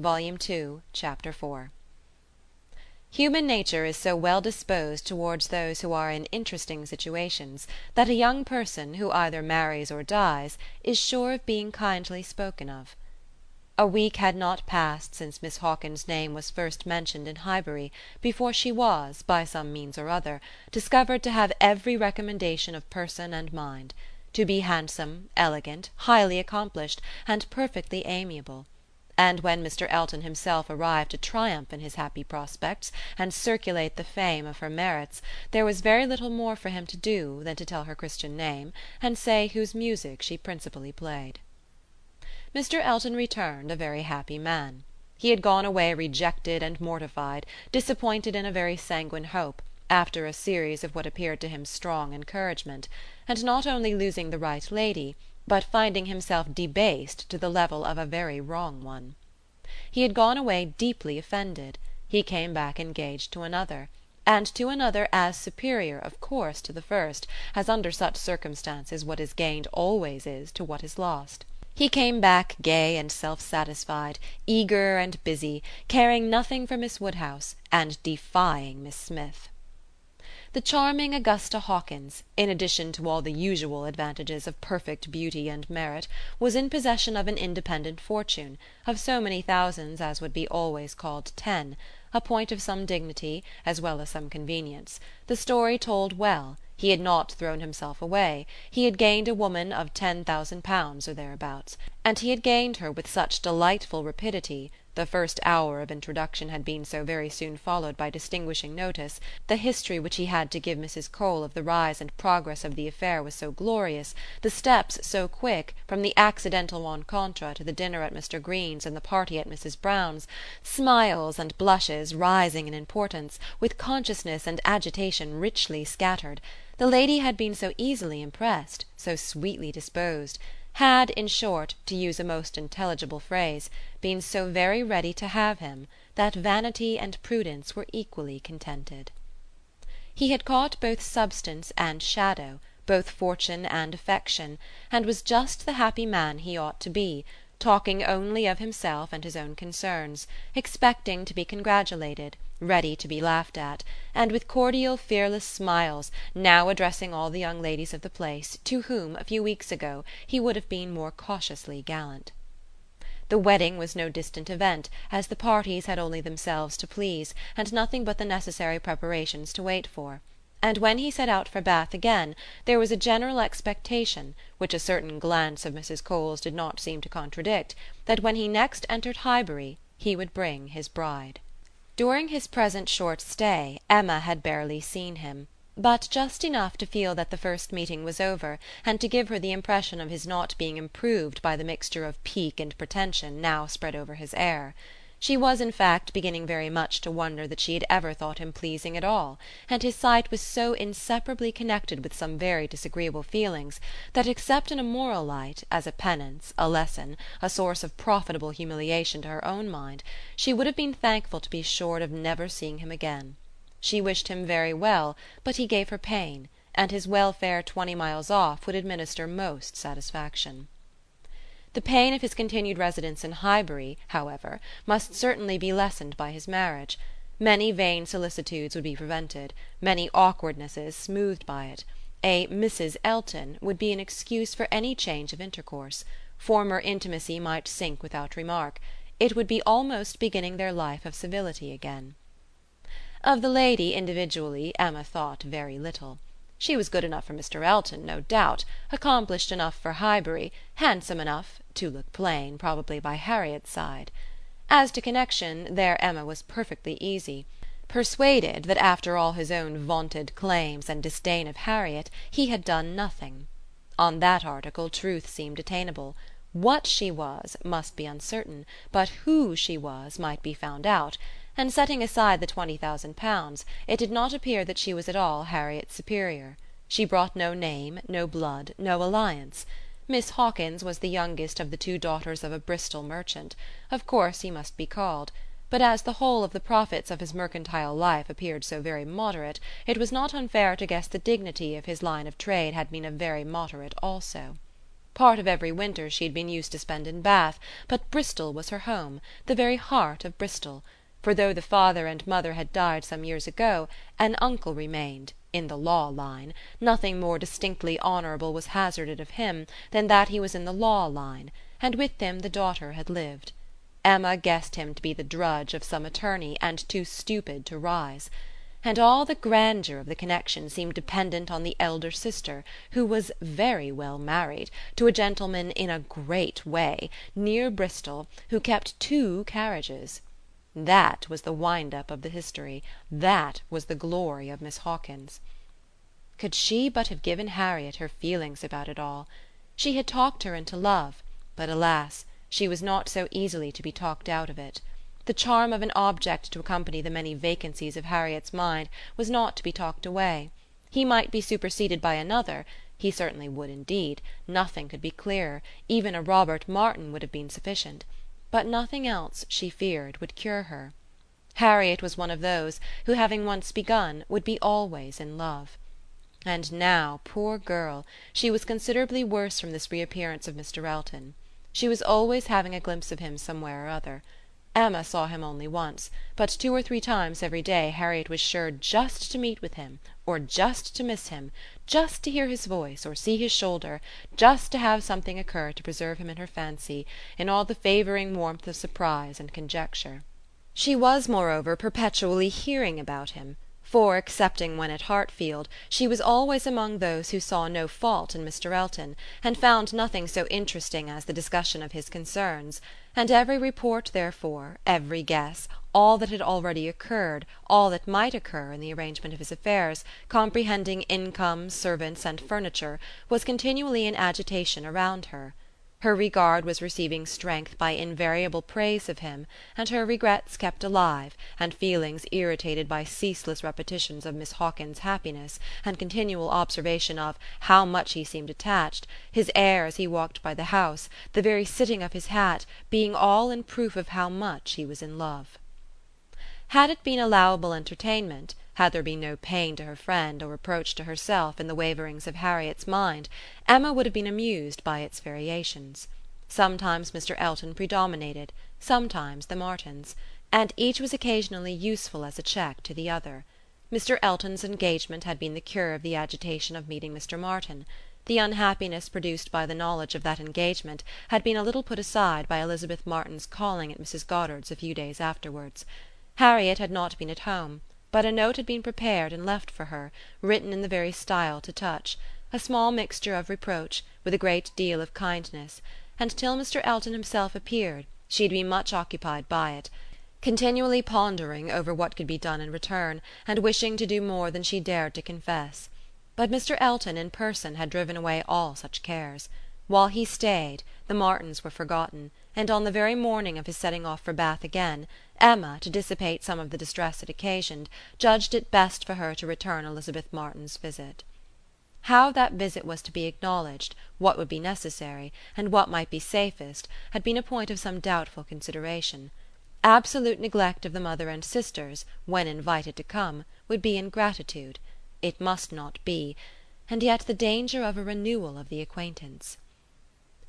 Volume Two, Chapter 4 Human nature is so well disposed towards those who are in interesting situations that a young person who either marries or dies is sure of being kindly spoken of. A week had not passed since Miss Hawkins's name was first mentioned in Highbury before she was, by some means or other, discovered to have every recommendation of person and mind; to be handsome, elegant, highly accomplished, and perfectly amiable; and when Mr. Elton himself arrived to triumph in his happy prospects and circulate the fame of her merits there was very little more for him to do than to tell her Christian name and say whose music she principally played. Mr. Elton returned a very happy man. He had gone away rejected and mortified, disappointed in a very sanguine hope, after a series of what appeared to him strong encouragement, and not only losing the right lady, but finding himself debased to the level of a very wrong one. He had gone away deeply offended; he came back engaged to another, and to another as superior, of course, to the first, as under such circumstances what is gained always is to what is lost. He came back gay and self satisfied, eager and busy, caring nothing for Miss Woodhouse, and defying Miss Smith. The charming Augusta Hawkins, in addition to all the usual advantages of perfect beauty and merit, was in possession of an independent fortune, of so many thousands as would be always called ten, a point of some dignity, as well as some convenience; the story told well. He had not thrown himself away; he had gained a woman of ten thousand pounds or thereabouts; and he had gained her with such delightful rapidity the first hour of introduction had been so very soon followed by distinguishing notice, the history which he had to give Mrs. Cole of the rise and progress of the affair was so glorious, the steps so quick, from the accidental rencontre to the dinner at Mr. Green's and the party at Mrs. Brown's, smiles and blushes rising in importance, with consciousness and agitation richly scattered the lady had been so easily impressed, so sweetly disposed, had, in short, to use a most intelligible phrase, been so very ready to have him, that vanity and prudence were equally contented. He had caught both substance and shadow, both fortune and affection, and was just the happy man he ought to be talking only of himself and his own concerns, expecting to be congratulated, ready to be laughed at, and with cordial fearless smiles now addressing all the young ladies of the place to whom, a few weeks ago, he would have been more cautiously gallant. The wedding was no distant event, as the parties had only themselves to please, and nothing but the necessary preparations to wait for and when he set out for Bath again there was a general expectation, which a certain glance of Mrs. Cole's did not seem to contradict, that when he next entered Highbury he would bring his bride. During his present short stay Emma had barely seen him, but just enough to feel that the first meeting was over and to give her the impression of his not being improved by the mixture of pique and pretension now spread over his air. She was in fact beginning very much to wonder that she had ever thought him pleasing at all, and his sight was so inseparably connected with some very disagreeable feelings that except in a moral light, as a penance, a lesson, a source of profitable humiliation to her own mind, she would have been thankful to be assured of never seeing him again. She wished him very well, but he gave her pain, and his welfare twenty miles off would administer most satisfaction. The pain of his continued residence in Highbury, however, must certainly be lessened by his marriage; many vain solicitudes would be prevented, many awkwardnesses smoothed by it; a Mrs. Elton would be an excuse for any change of intercourse; former intimacy might sink without remark; it would be almost beginning their life of civility again. Of the lady, individually, Emma thought very little. She was good enough for Mr. Elton, no doubt; accomplished enough for Highbury; handsome enough to look plain, probably, by Harriet's side. As to connexion, there Emma was perfectly easy; persuaded that after all his own vaunted claims and disdain of Harriet he had done nothing. On that article truth seemed attainable. What she was must be uncertain, but who she was might be found out and setting aside the twenty thousand pounds, it did not appear that she was at all Harriet's superior. She brought no name, no blood, no alliance. Miss Hawkins was the youngest of the two daughters of a Bristol merchant; of course he must be called; but as the whole of the profits of his mercantile life appeared so very moderate it was not unfair to guess the dignity of his line of trade had been a very moderate also. Part of every winter she had been used to spend in Bath, but Bristol was her home, the very heart of Bristol; for though the father and mother had died some years ago, an uncle remained in the law line; nothing more distinctly honourable was hazarded of him than that he was in the law line; and with him the daughter had lived. Emma guessed him to be the drudge of some attorney and too stupid to rise. And all the grandeur of the connexion seemed dependent on the elder sister, who was very well married to a gentleman in a great way, near Bristol, who kept two carriages. That was the wind up of the history, that was the glory of Miss Hawkins. Could she but have given Harriet her feelings about it all! She had talked her into love, but alas, she was not so easily to be talked out of it. The charm of an object to accompany the many vacancies of Harriet's mind was not to be talked away. He might be superseded by another he certainly would indeed; nothing could be clearer; even a Robert Martin would have been sufficient. But nothing else, she feared, would cure her. Harriet was one of those who, having once begun, would be always in love. And now, poor girl, she was considerably worse from this reappearance of Mr. Elton. She was always having a glimpse of him somewhere or other. Emma saw him only once, but two or three times every day Harriet was sure just to meet with him, or just to miss him, just to hear his voice or see his shoulder, just to have something occur to preserve him in her fancy, in all the favouring warmth of surprise and conjecture. She was moreover perpetually hearing about him for, excepting when at Hartfield, she was always among those who saw no fault in Mr. Elton, and found nothing so interesting as the discussion of his concerns; and every report therefore, every guess, all that had already occurred, all that might occur, in the arrangement of his affairs, comprehending income, servants and furniture, was continually in agitation around her. Her regard was receiving strength by invariable praise of him, and her regrets kept alive, and feelings irritated by ceaseless repetitions of Miss Hawkins's happiness, and continual observation of how much he seemed attached, his air as he walked by the house, the very sitting of his hat, being all in proof of how much he was in love. Had it been allowable entertainment had there been no pain to her friend or reproach to herself in the waverings of Harriet's mind, Emma would have been amused by its variations. Sometimes Mr. Elton predominated, sometimes the Martins; and each was occasionally useful as a check to the other. Mr. Elton's engagement had been the cure of the agitation of meeting Mr. Martin. The unhappiness produced by the knowledge of that engagement had been a little put aside by Elizabeth Martin's calling at Mrs. Goddard's a few days afterwards. Harriet had not been at home but a note had been prepared and left for her, written in the very style to touch a small mixture of reproach, with a great deal of kindness; and till Mr. Elton himself appeared she had been much occupied by it, continually pondering over what could be done in return, and wishing to do more than she dared to confess. But Mr. Elton in person had driven away all such cares. While he stayed, the Martins were forgotten, and on the very morning of his setting off for Bath again, Emma, to dissipate some of the distress it occasioned, judged it best for her to return Elizabeth Martin's visit. How that visit was to be acknowledged, what would be necessary, and what might be safest, had been a point of some doubtful consideration. Absolute neglect of the mother and sisters, when invited to come, would be ingratitude. It must not be; and yet the danger of a renewal of the acquaintance!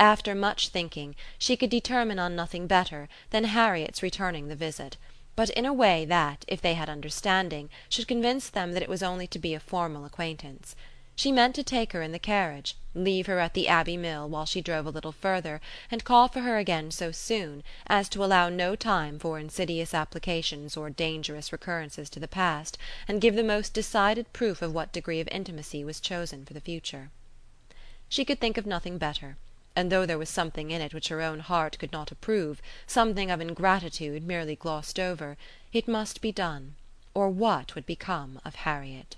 After much thinking she could determine on nothing better than Harriet's returning the visit, but in a way that, if they had understanding, should convince them that it was only to be a formal acquaintance. She meant to take her in the carriage, leave her at the Abbey Mill while she drove a little further, and call for her again so soon as to allow no time for insidious applications or dangerous recurrences to the past, and give the most decided proof of what degree of intimacy was chosen for the future. She could think of nothing better and though there was something in it which her own heart could not approve, something of ingratitude merely glossed over, it must be done, or what would become of Harriet?